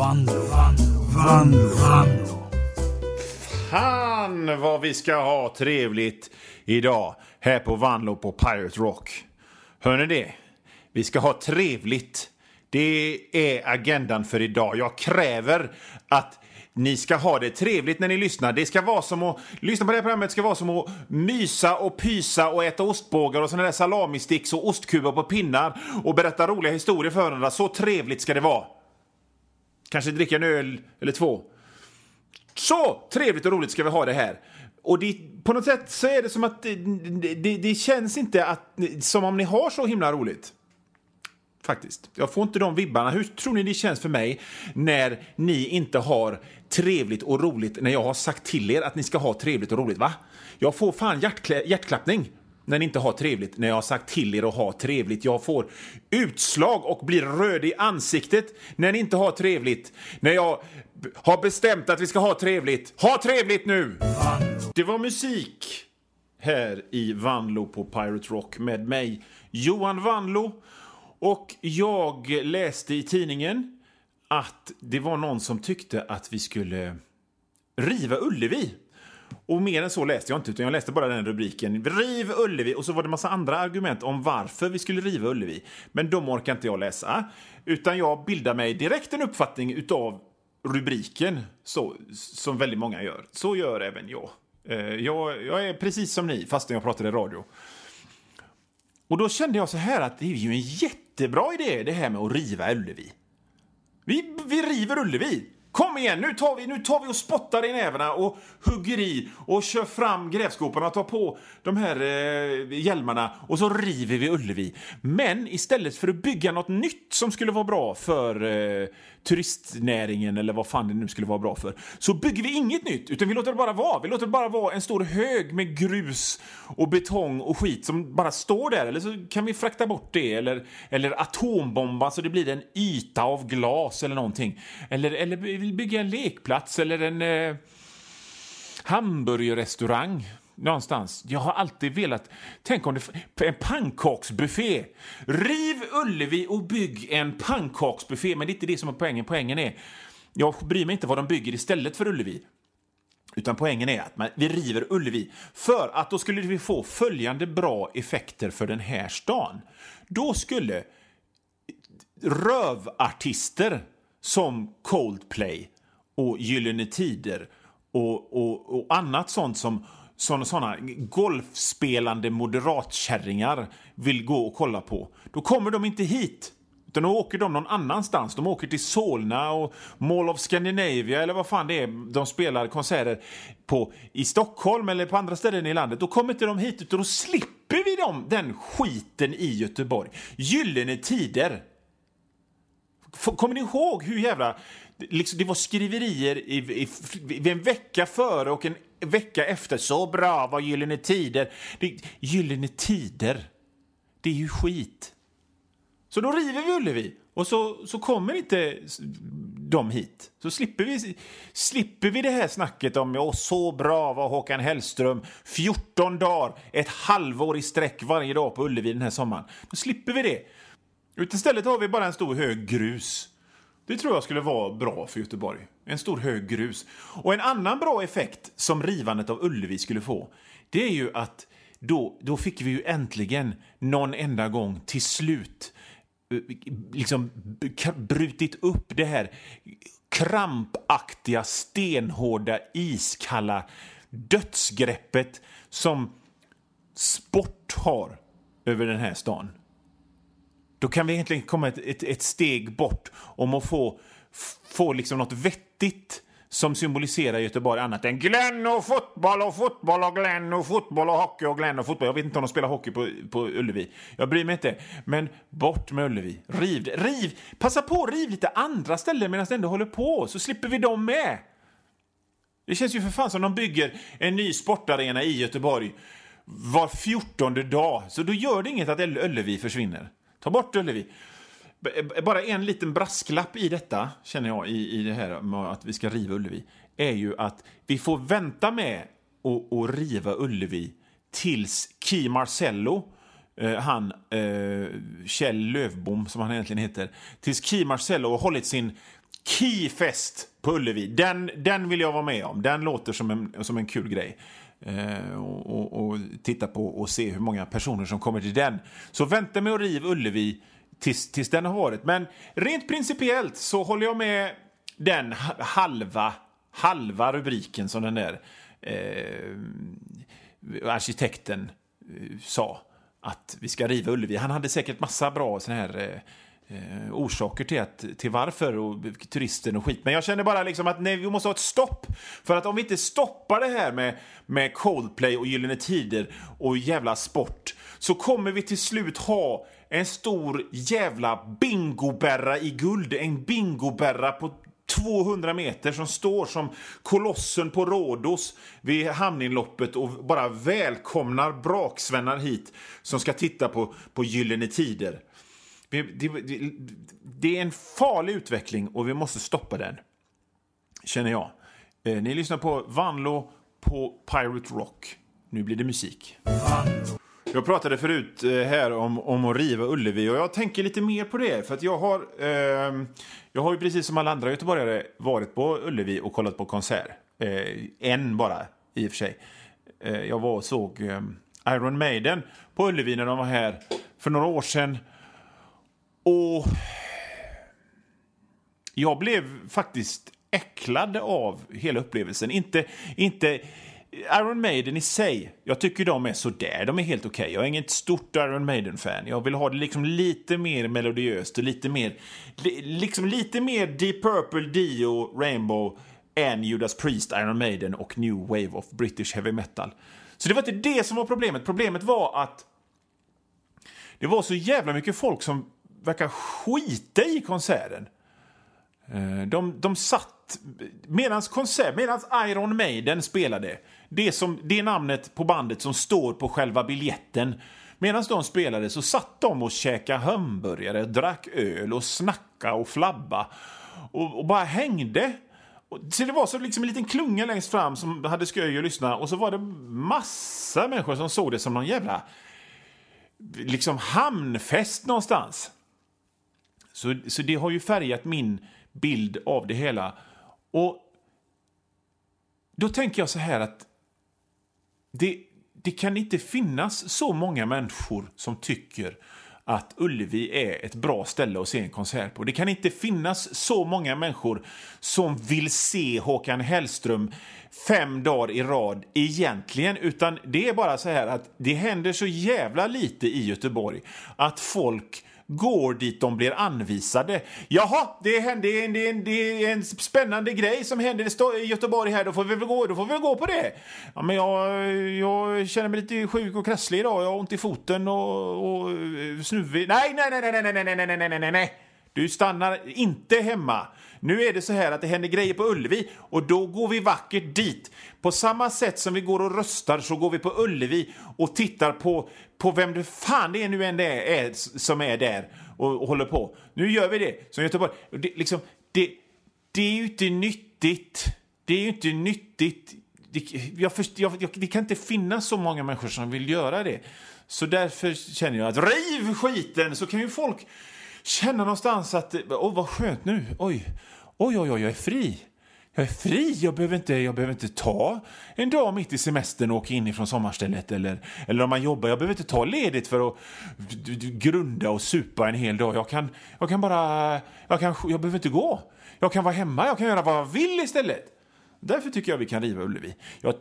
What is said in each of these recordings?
Vanlo, Vanlo, Vanlo. Fan vad vi ska ha trevligt idag här på Vanlo på Pirate Rock. Hör ni det? Vi ska ha trevligt. Det är agendan för idag. Jag kräver att ni ska ha det trevligt när ni lyssnar. Det ska vara som att lyssna på det här programmet ska vara som att mysa och pysa och äta ostbågar och såna där salamisticks och ostkuber på pinnar och berätta roliga historier för varandra. Så trevligt ska det vara. Kanske dricka en öl eller två. Så trevligt och roligt ska vi ha det här. Och det, på något sätt så är det som att det, det, det känns inte att, som om ni har så himla roligt. Faktiskt. Jag får inte de vibbarna. Hur tror ni det känns för mig när ni inte har trevligt och roligt när jag har sagt till er att ni ska ha trevligt och roligt? Va? Jag får fan hjärtkla hjärtklappning när ni inte har trevligt, när jag har sagt till er att ha trevligt. Jag får utslag och blir röd i ansiktet när ni inte har trevligt. När jag har bestämt att vi ska ha trevligt. Ha trevligt nu! Det var musik här i Vanlo på Pirate Rock med mig, Johan Vanlo. Och jag läste i tidningen att det var någon som tyckte att vi skulle riva Ullevi. Och mer än så läste jag inte, utan jag läste bara den rubriken. Riv Ullevi! Och så var det massa andra argument om varför vi skulle riva Ullevi. Men de orkar inte jag läsa. Utan jag bildar mig direkt en uppfattning utav rubriken, så, som väldigt många gör. Så gör även jag. Eh, jag. Jag är precis som ni, fastän jag pratar i radio. Och då kände jag så här att det är ju en jättebra idé det här med att riva Ullevi. Vi, vi river Ullevi! Kom igen, nu tar, vi, nu tar vi och spottar i nävarna och hugger i och kör fram grävskoporna och tar på de här eh, hjälmarna och så river vi Ullevi. Men istället för att bygga något nytt som skulle vara bra för eh, turistnäringen eller vad fan det nu skulle vara bra för, så bygger vi inget nytt utan vi låter det bara vara. Vi låter det bara vara en stor hög med grus och betong och skit som bara står där. Eller så kan vi frakta bort det eller, eller atombomba så det blir en yta av glas eller någonting. Eller, eller vill bygga en lekplats eller en eh, hamburgerrestaurang någonstans. Jag har alltid velat... Tänk om det... En pannkaksbuffé! Riv Ullevi och bygg en pannkaksbuffé. Men det är inte det som är poängen. Poängen är... Jag bryr mig inte vad de bygger istället för Ullevi. Utan poängen är att man, vi river Ullevi för att då skulle vi få följande bra effekter för den här stan. Då skulle rövartister som Coldplay och Gyllene Tider och, och, och annat sånt som såna, såna golfspelande moderatkärringar vill gå och kolla på. Då kommer de inte hit. Utan då åker de någon annanstans. De åker till Solna och Mall of Scandinavia eller vad fan det är de spelar konserter på i Stockholm eller på andra ställen i landet. Då kommer inte de hit utan då slipper vi dem den skiten i Göteborg. Gyllene Tider. Kommer ni ihåg hur jävla... Liksom, det var skriverier i, i, i, en vecka före och en vecka efter. Så bra var Gyllene Tider. Det, gyllene Tider, det är ju skit. Så då river vi Ullevi och så, så kommer inte de hit. Så slipper vi, slipper vi det här snacket om ja, så bra var Håkan Hellström 14 dagar, ett halvår i sträck varje dag på Ullevi den här sommaren. Då slipper vi det. Utan istället har vi bara en stor hög grus. Det tror jag skulle vara bra för Göteborg. En stor hög grus. Och en annan bra effekt som rivandet av Ullevi skulle få, det är ju att då, då fick vi ju äntligen någon enda gång till slut eh, liksom brutit upp det här krampaktiga, stenhårda, iskalla dödsgreppet som sport har över den här stan då kan vi egentligen komma ett, ett, ett steg bort om att få, få liksom något vettigt som symboliserar Göteborg annat än Glenn och fotboll och fotboll och Glenn och fotboll och hockey och Glenn och fotboll. Jag vet inte om de spelar hockey på, på Ullevi. Jag bryr mig inte. Men bort med Ullevi. Riv, riv! Passa på att riv lite andra ställen medan det ändå håller på så slipper vi dem med. Det känns ju för fan som de bygger en ny sportarena i Göteborg var fjortonde dag. Så då gör det inget att Ullevi försvinner. Ta bort Ullevi. Eh, bara en liten brasklapp i detta, känner jag, i, i det här med att vi ska riva Ullevi, är ju att vi får vänta med att, att riva Ullevi tills Key Marcello, eh, han eh, Kjell Lövbom, som han egentligen heter, tills Key Marcello har hållit sin Keyfest på Ullevi. Den, den vill jag vara med om. Den låter som en, som en kul grej. Eh, och, och, och, titta på och se hur många personer som kommer till den. Så vänta med att riva Ullevi tills, tills den har varit. Men rent principiellt så håller jag med den halva, halva rubriken som den där eh, arkitekten eh, sa. Att vi ska riva Ullevi. Han hade säkert massa bra såna här eh, eh, orsaker till, att, till varför och turisten och skit. Men jag känner bara liksom att nej, vi måste ha ett stopp. För att om vi inte stoppar det här med, med Coldplay och Gyllene Tider och jävla sport så kommer vi till slut ha en stor jävla bingoberra i guld. En bingoberra på 200 meter som står som kolossen på Rhodos vid hamninloppet och bara välkomnar braksvänner hit som ska titta på, på Gyllene Tider. Det, det, det, är en farlig utveckling och vi måste stoppa den, känner jag. Eh, ni lyssnar på Vanlo på Pirate Rock. Nu blir det musik. Jag pratade förut eh, här om, om att riva Ullevi och jag tänker lite mer på det. För att jag har, eh, jag har ju precis som alla andra göteborgare varit på Ullevi och kollat på konsert. Eh, en bara, i och för sig. Eh, jag var och såg eh, Iron Maiden på Ullevi när de var här för några år sedan. Och jag blev faktiskt äcklad av hela upplevelsen. Inte, inte Iron Maiden i sig, jag tycker de är sådär. De är helt okej. Okay. Jag är inget stort Iron Maiden-fan. Jag vill ha det liksom lite mer melodiöst och lite mer, liksom lite mer Deep Purple, Dio, Rainbow än Judas Priest, Iron Maiden och New Wave of British Heavy Metal. Så det var inte det som var problemet. Problemet var att det var så jävla mycket folk som verkar skita i konserten. Eh, de, de satt... Medan konsert, medans Iron Maiden spelade, det, som, det namnet på bandet som står på själva biljetten, medan de spelade så satt de och käkade hamburgare, drack öl och snackade och flabba och, och bara hängde. Så det var så liksom en liten klunga längst fram som hade sköj att lyssna och så var det massa människor som såg det som någon jävla liksom hamnfest någonstans. Så, så det har ju färgat min bild av det hela. Och då tänker jag så här att det, det kan inte finnas så många människor som tycker att Ullevi är ett bra ställe att se en konsert på. Det kan inte finnas så många människor som vill se Håkan Hellström fem dagar i rad egentligen, utan det är bara så här att det händer så jävla lite i Göteborg att folk går dit de blir anvisade. Jaha, det, hände, det, är en, det är en spännande grej som händer i Göteborg här, då får vi väl gå, då får vi gå på det. Ja, men jag, jag känner mig lite sjuk och krasslig idag, jag har ont i foten och, och snuvig. Nej, nej, nej, nej, nej, nej, nej, nej, nej, nej, nej. Du stannar inte hemma. Nu är det så här att det händer grejer på Ullevi och då går vi vackert dit. På samma sätt som vi går och röstar så går vi på Ullevi och tittar på, på vem det fan det är nu än det är, som är där och, och, håller på. Nu gör vi det som Göteborg. Det, liksom, det, det är ju inte nyttigt. Det är ju inte nyttigt. Det, jag först, jag, jag, det kan inte finnas så många människor som vill göra det. Så därför känner jag att riv skiten så kan ju folk känna någonstans att, åh oh, vad skönt nu, oj, oj, oj, oj, jag är fri. Jag är fri, jag behöver, inte, jag behöver inte ta en dag mitt i semestern och åka in ifrån sommarstället eller, eller om man jobbar, jag behöver inte ta ledigt för att grunda och supa en hel dag. Jag kan, jag kan bara, jag, kan, jag behöver inte gå. Jag kan vara hemma, jag kan göra vad jag vill istället. Därför tycker jag vi kan riva Ullevi. Jag,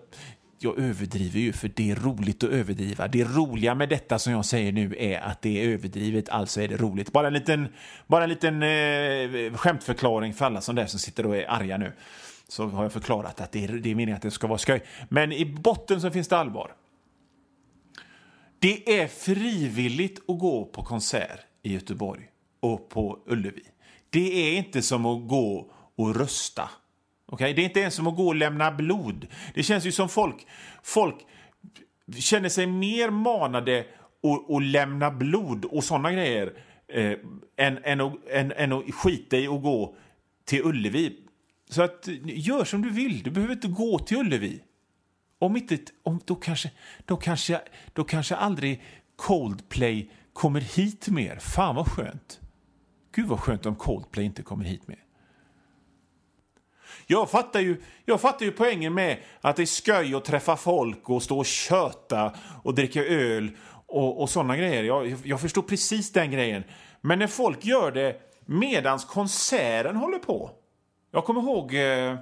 jag överdriver ju, för det är roligt att överdriva. Det roliga med detta som jag säger nu är att det är överdrivet, alltså är det roligt. Bara en liten, bara en liten eh, skämtförklaring för alla som där som sitter och är arga nu. Så har jag förklarat att det är, det är meningen att det ska vara skoj. Men i botten så finns det allvar. Det är frivilligt att gå på konsert i Göteborg och på Ullevi. Det är inte som att gå och rösta Okay? Det är inte ens som att gå och lämna blod. Det känns ju som folk, folk känner sig mer manade att, att lämna blod och såna grejer eh, än, än, att, än, än att skita i att gå till Ullevi. Så att, gör som du vill. Du behöver inte gå till Ullevi. Om inte, om, då, kanske, då, kanske, då kanske aldrig Coldplay kommer hit mer. Fan vad skönt. Gud vad skönt om Coldplay inte kommer hit mer. Jag fattar, ju, jag fattar ju poängen med att det är sköj att träffa folk och stå och köta och dricka öl och, och sådana grejer. Jag, jag förstår precis den grejen. Men när folk gör det medans konserten håller på. Jag kommer ihåg... Eh,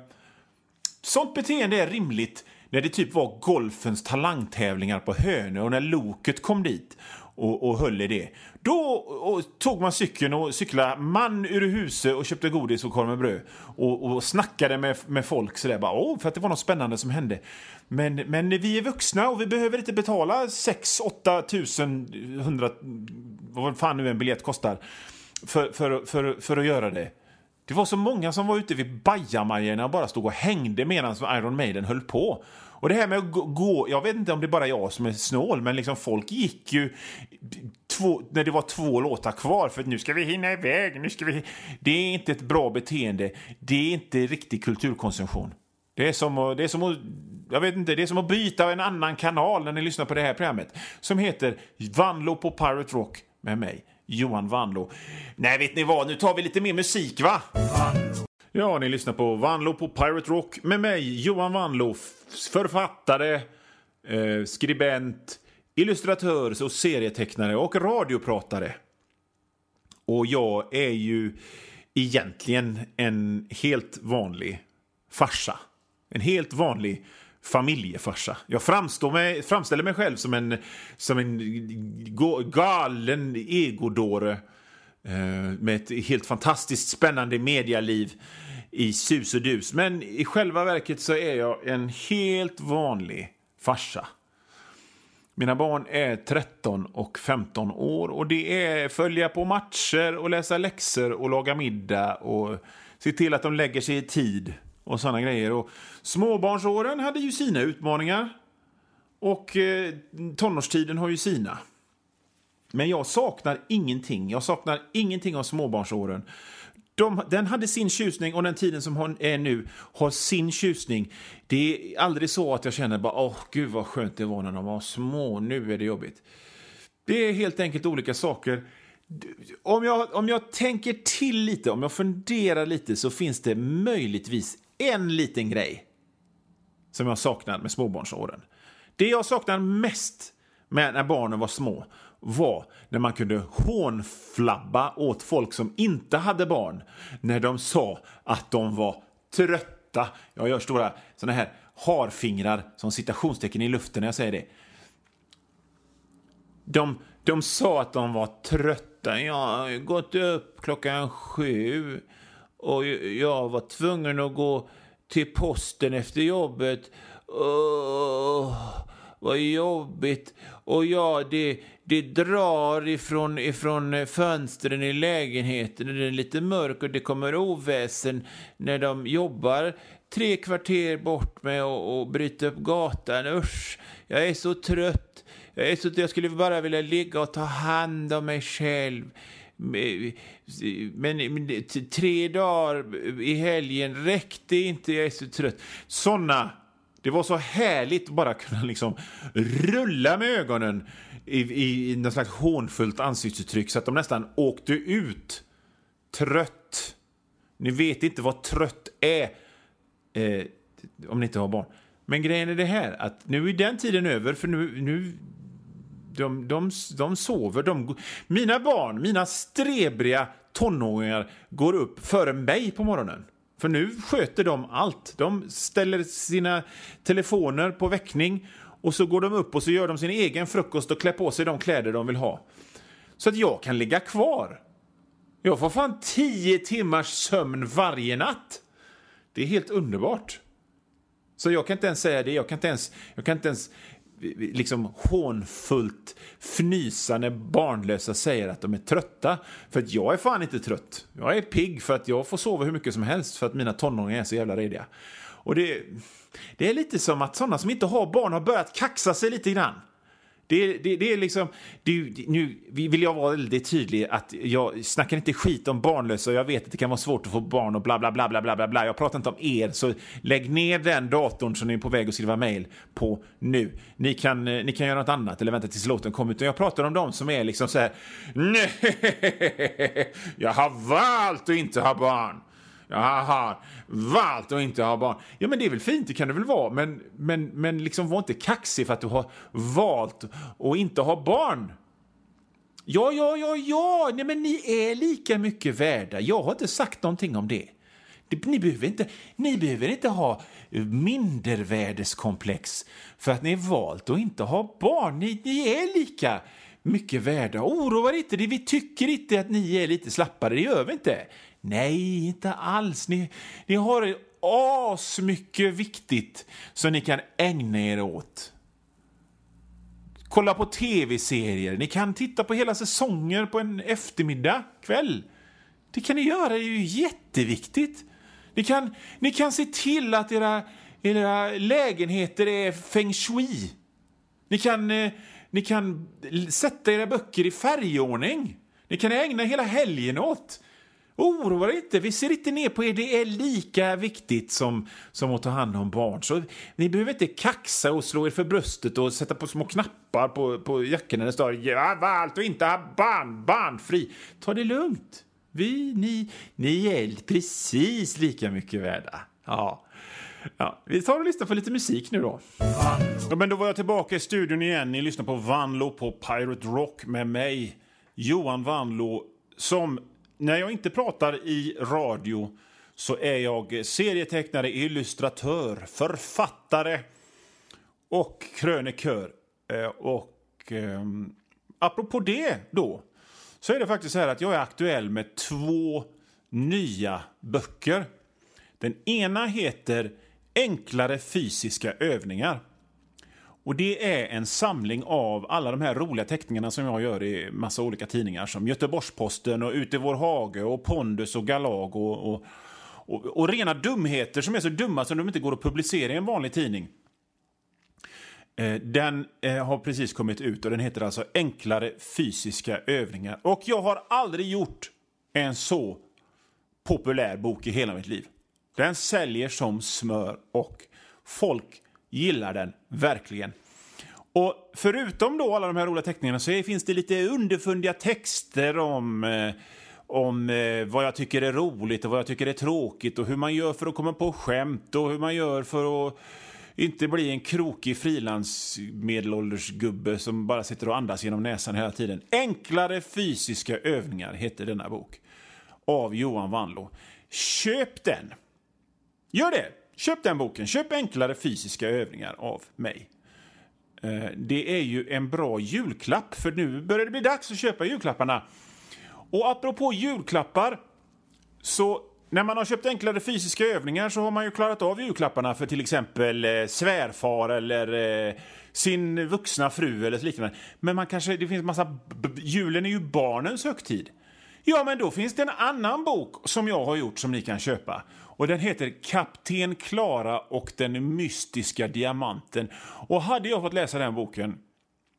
sånt beteende är rimligt när det typ var golfens talangtävlingar på Hönö och när Loket kom dit och, och höll i det. Då och, tog man cykeln och cyklade man ur huset och köpte godis och korv med bröd och, och snackade med, med folk sådär bara, åh, för att det var något spännande som hände. Men, men vi är vuxna och vi behöver inte betala 6 8 tusen, 100, vad fan nu en biljett kostar för, för, för, för att göra det. Det var så många som var ute vid bajamajorna och bara stod och hängde medan Iron Maiden höll på. Och det här med att gå, jag vet inte om det är bara jag som är snål, men liksom folk gick ju två, när det var två låtar kvar för att nu ska vi hinna iväg, nu ska vi... Det är inte ett bra beteende, det är inte riktig kulturkonsumtion. Det är som att, det är som att jag vet inte, det är som att byta en annan kanal när ni lyssnar på det här programmet som heter Vanlo på Pirate Rock med mig, Johan Vanlo. Nej, vet ni vad? Nu tar vi lite mer musik, va? Ja, ni lyssnar på Vanlo på Pirate Rock med mig, Johan Vanlo, författare, eh, skribent, illustratör och serietecknare och radiopratare. Och jag är ju egentligen en helt vanlig farsa. En helt vanlig familjefarsa. Jag framstår mig, framställer mig själv som en, som en galen egodåre eh, Eh, med ett helt fantastiskt spännande medialiv i sus och dus. Men i själva verket så är jag en helt vanlig farsa. Mina barn är 13 och 15 år och det är följa på matcher och läsa läxor och laga middag och se till att de lägger sig i tid och sådana grejer. Och småbarnsåren hade ju sina utmaningar och eh, tonårstiden har ju sina. Men jag saknar ingenting. Jag saknar ingenting av småbarnsåren. De, den hade sin tjusning och den tiden som hon är nu har sin tjusning. Det är aldrig så att jag känner bara åh gud vad skönt det var när de var små, nu är det jobbigt. Det är helt enkelt olika saker. Om jag, om jag tänker till lite, om jag funderar lite så finns det möjligtvis en liten grej som jag saknar med småbarnsåren. Det jag saknar mest med när barnen var små var när man kunde hånflabba åt folk som inte hade barn när de sa att de var trötta. Jag gör stora såna här harfingrar som citationstecken i luften när jag säger det. De, de sa att de var trötta. Jag har gått upp klockan sju och jag var tvungen att gå till posten efter jobbet. Oh, vad jobbigt. Och ja, det, det drar ifrån, ifrån fönstren i lägenheten. Det är lite mörkt och det kommer oväsen när de jobbar tre kvarter bort med att bryta upp gatan. Usch, jag är så trött. Jag, är så, jag skulle bara vilja ligga och ta hand om mig själv. Men, tre dagar i helgen räckte inte, jag är så trött. Sådana det var så härligt att bara kunna liksom rulla med ögonen i, i, i något slags hånfullt ansiktsuttryck så att de nästan åkte ut. Trött. Ni vet inte vad trött är eh, om ni inte har barn. Men grejen är det här att nu är den tiden över för nu, nu de, de, de sover. De, mina barn, mina strebriga tonåringar går upp före mig på morgonen. För nu sköter de allt. De ställer sina telefoner på väckning och så går de upp och så gör de sin egen frukost och klär på sig de kläder de vill ha. Så att jag kan ligga kvar. Jag får fan tio timmars sömn varje natt. Det är helt underbart. Så jag kan inte ens säga det. Jag kan inte ens, jag kan inte ens liksom hånfullt fnysa när barnlösa säger att de är trötta. För att jag är fan inte trött. Jag är pigg för att jag får sova hur mycket som helst för att mina tonåringar är så jävla rediga. Och det, det är lite som att sådana som inte har barn har börjat kaxa sig lite grann. Det, det, det är liksom, det, nu vill jag vara väldigt tydlig att jag snackar inte skit om barnlösa och jag vet att det kan vara svårt att få barn och bla bla bla bla bla bla. Jag pratar inte om er, så lägg ner den datorn som ni är på väg att skriva mejl på nu. Ni kan, eh, ni kan göra något annat eller vänta tills låten kommer ut. Jag pratar om dem som är liksom så här, nej, jag har valt att inte ha barn jag har valt att inte ha barn. Ja, men det är väl fint, det kan det väl vara. Men, men, men liksom var inte kaxig för att du har valt att inte ha barn. Ja, ja, ja, ja, nej men ni är lika mycket värda. Jag har inte sagt någonting om det. Ni behöver inte, ni behöver inte ha mindervärdeskomplex för att ni har valt att inte ha barn. Ni, ni är lika mycket värda. Oroa er inte, vi tycker inte att ni är lite slappare, det gör vi inte. Nej, inte alls. Ni, ni har asmycket viktigt som ni kan ägna er åt. Kolla på tv-serier, ni kan titta på hela säsonger på en eftermiddag, kväll. Det kan ni göra, det är ju jätteviktigt. Ni kan, ni kan se till att era, era lägenheter är feng shui. Ni kan, eh, ni kan sätta era böcker i färgordning. Ni kan ägna hela helgen åt. Oroa er inte, vi ser inte ner på er. Det är lika viktigt som, som att ta hand om barn. Så ni behöver inte kaxa och slå er för bröstet och sätta på små knappar på, på jackorna där det står ja, valt och inte ha barn, barnfri”. Ta det lugnt. Vi, ni, ni är precis lika mycket värda. Ja. Ja, vi tar och lyssnar på lite musik nu då. Ja, men då var jag tillbaka i studion igen. Ni lyssnar på Vanlo på Pirate Rock med mig, Johan Vanlo, som när jag inte pratar i radio så är jag serietecknare, illustratör, författare och krönikör. Eh, och eh, apropå det då så är det faktiskt så här att jag är aktuell med två nya böcker. Den ena heter Enklare fysiska övningar. Och Det är en samling av alla de här roliga teckningarna som jag gör i massa olika tidningar som Göteborgs-Posten och Ute i vår hage och Pondus och Galag och, och, och, och rena dumheter som är så dumma som de inte går att publicera i en vanlig tidning. Eh, den eh, har precis kommit ut och den heter alltså Enklare fysiska övningar. Och jag har aldrig gjort en så populär bok i hela mitt liv. Den säljer som smör och folk gillar den verkligen. Och förutom då alla de här roliga teckningarna så finns det lite underfundiga texter om eh, om eh, vad jag tycker är roligt och vad jag tycker är tråkigt och hur man gör för att komma på skämt och hur man gör för att inte bli en krokig frilansmedelåldersgubbe som bara sitter och andas genom näsan hela tiden. Enklare fysiska övningar heter denna bok av Johan Wanlo. Köp den! Gör det! Köp den boken. Köp enklare fysiska övningar av mig. Eh, det är ju en bra julklapp, för nu börjar det bli dags att köpa julklapparna. Och apropå julklappar, så när man har köpt enklare fysiska övningar så har man ju klarat av julklapparna för till exempel eh, svärfar eller eh, sin vuxna fru eller liknande. Men man kanske, det finns massa, julen är ju barnens högtid. Ja, men då finns det en annan bok som jag har gjort som ni kan köpa. Och Den heter Kapten Klara och den mystiska diamanten. Och Hade jag fått läsa den boken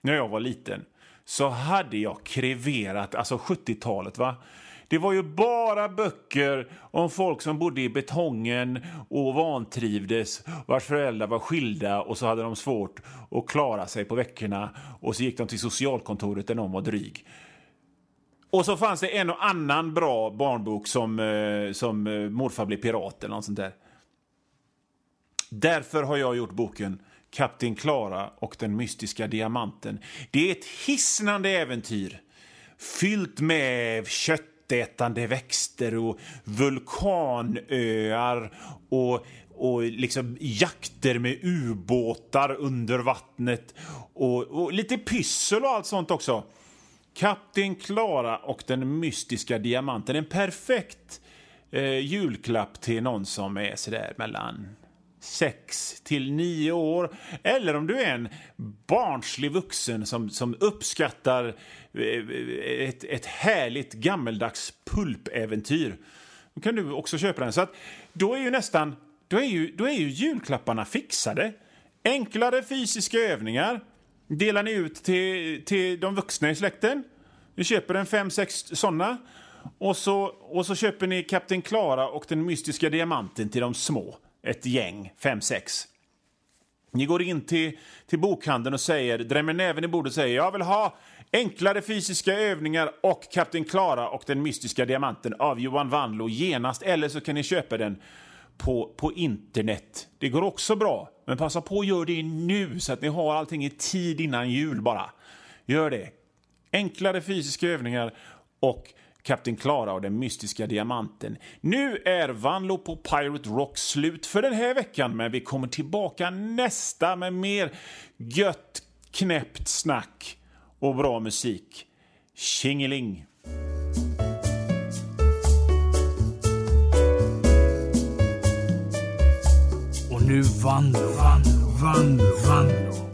när jag var liten så hade jag kreverat, alltså 70-talet. va? Det var ju bara böcker om folk som bodde i betongen och vantrivdes, vars föräldrar var skilda och så hade de svårt att klara sig på veckorna och så gick de till socialkontoret när någon var dryg. Och så fanns det en och annan bra barnbok som, eh, som eh, Morfar blir pirat eller något sånt där. Därför har jag gjort boken Kapten Klara och den mystiska diamanten. Det är ett hisnande äventyr fyllt med köttätande växter och vulkanöar och, och liksom jakter med ubåtar under vattnet och, och lite pyssel och allt sånt också. Kapten Klara och den mystiska diamanten. En perfekt eh, julklapp till någon som är sådär mellan 6 till 9 år. Eller om du är en barnslig vuxen som, som uppskattar eh, ett, ett härligt gammeldags pulpäventyr. Då kan du också köpa den. Så att då är ju nästan då är ju, då är ju julklapparna fixade. Enklare fysiska övningar delar ni ut till, till de vuxna i släkten. Ni köper en fem, sex sådana. Och så, och så köper ni Kapten Klara och den mystiska diamanten till de små. Ett gäng, fem, sex. Ni går in till, till bokhandeln och säger, drämmer näven i bordet och säger jag vill ha Enklare fysiska övningar och Kapten Klara och den mystiska diamanten av Johan Wanlo genast, eller så kan ni köpa den på, på internet. Det går också bra, men passa på att göra det nu så att ni har allting i tid innan jul bara. Gör det. Enklare fysiska övningar och Kapten Klara och den mystiska diamanten. Nu är Vanlo på Pirate Rock slut för den här veckan, men vi kommer tillbaka nästa med mer gött, knäppt snack och bra musik. Tjingeling! Nu Vanlo, Vanlo, Vanlo, Vanlo.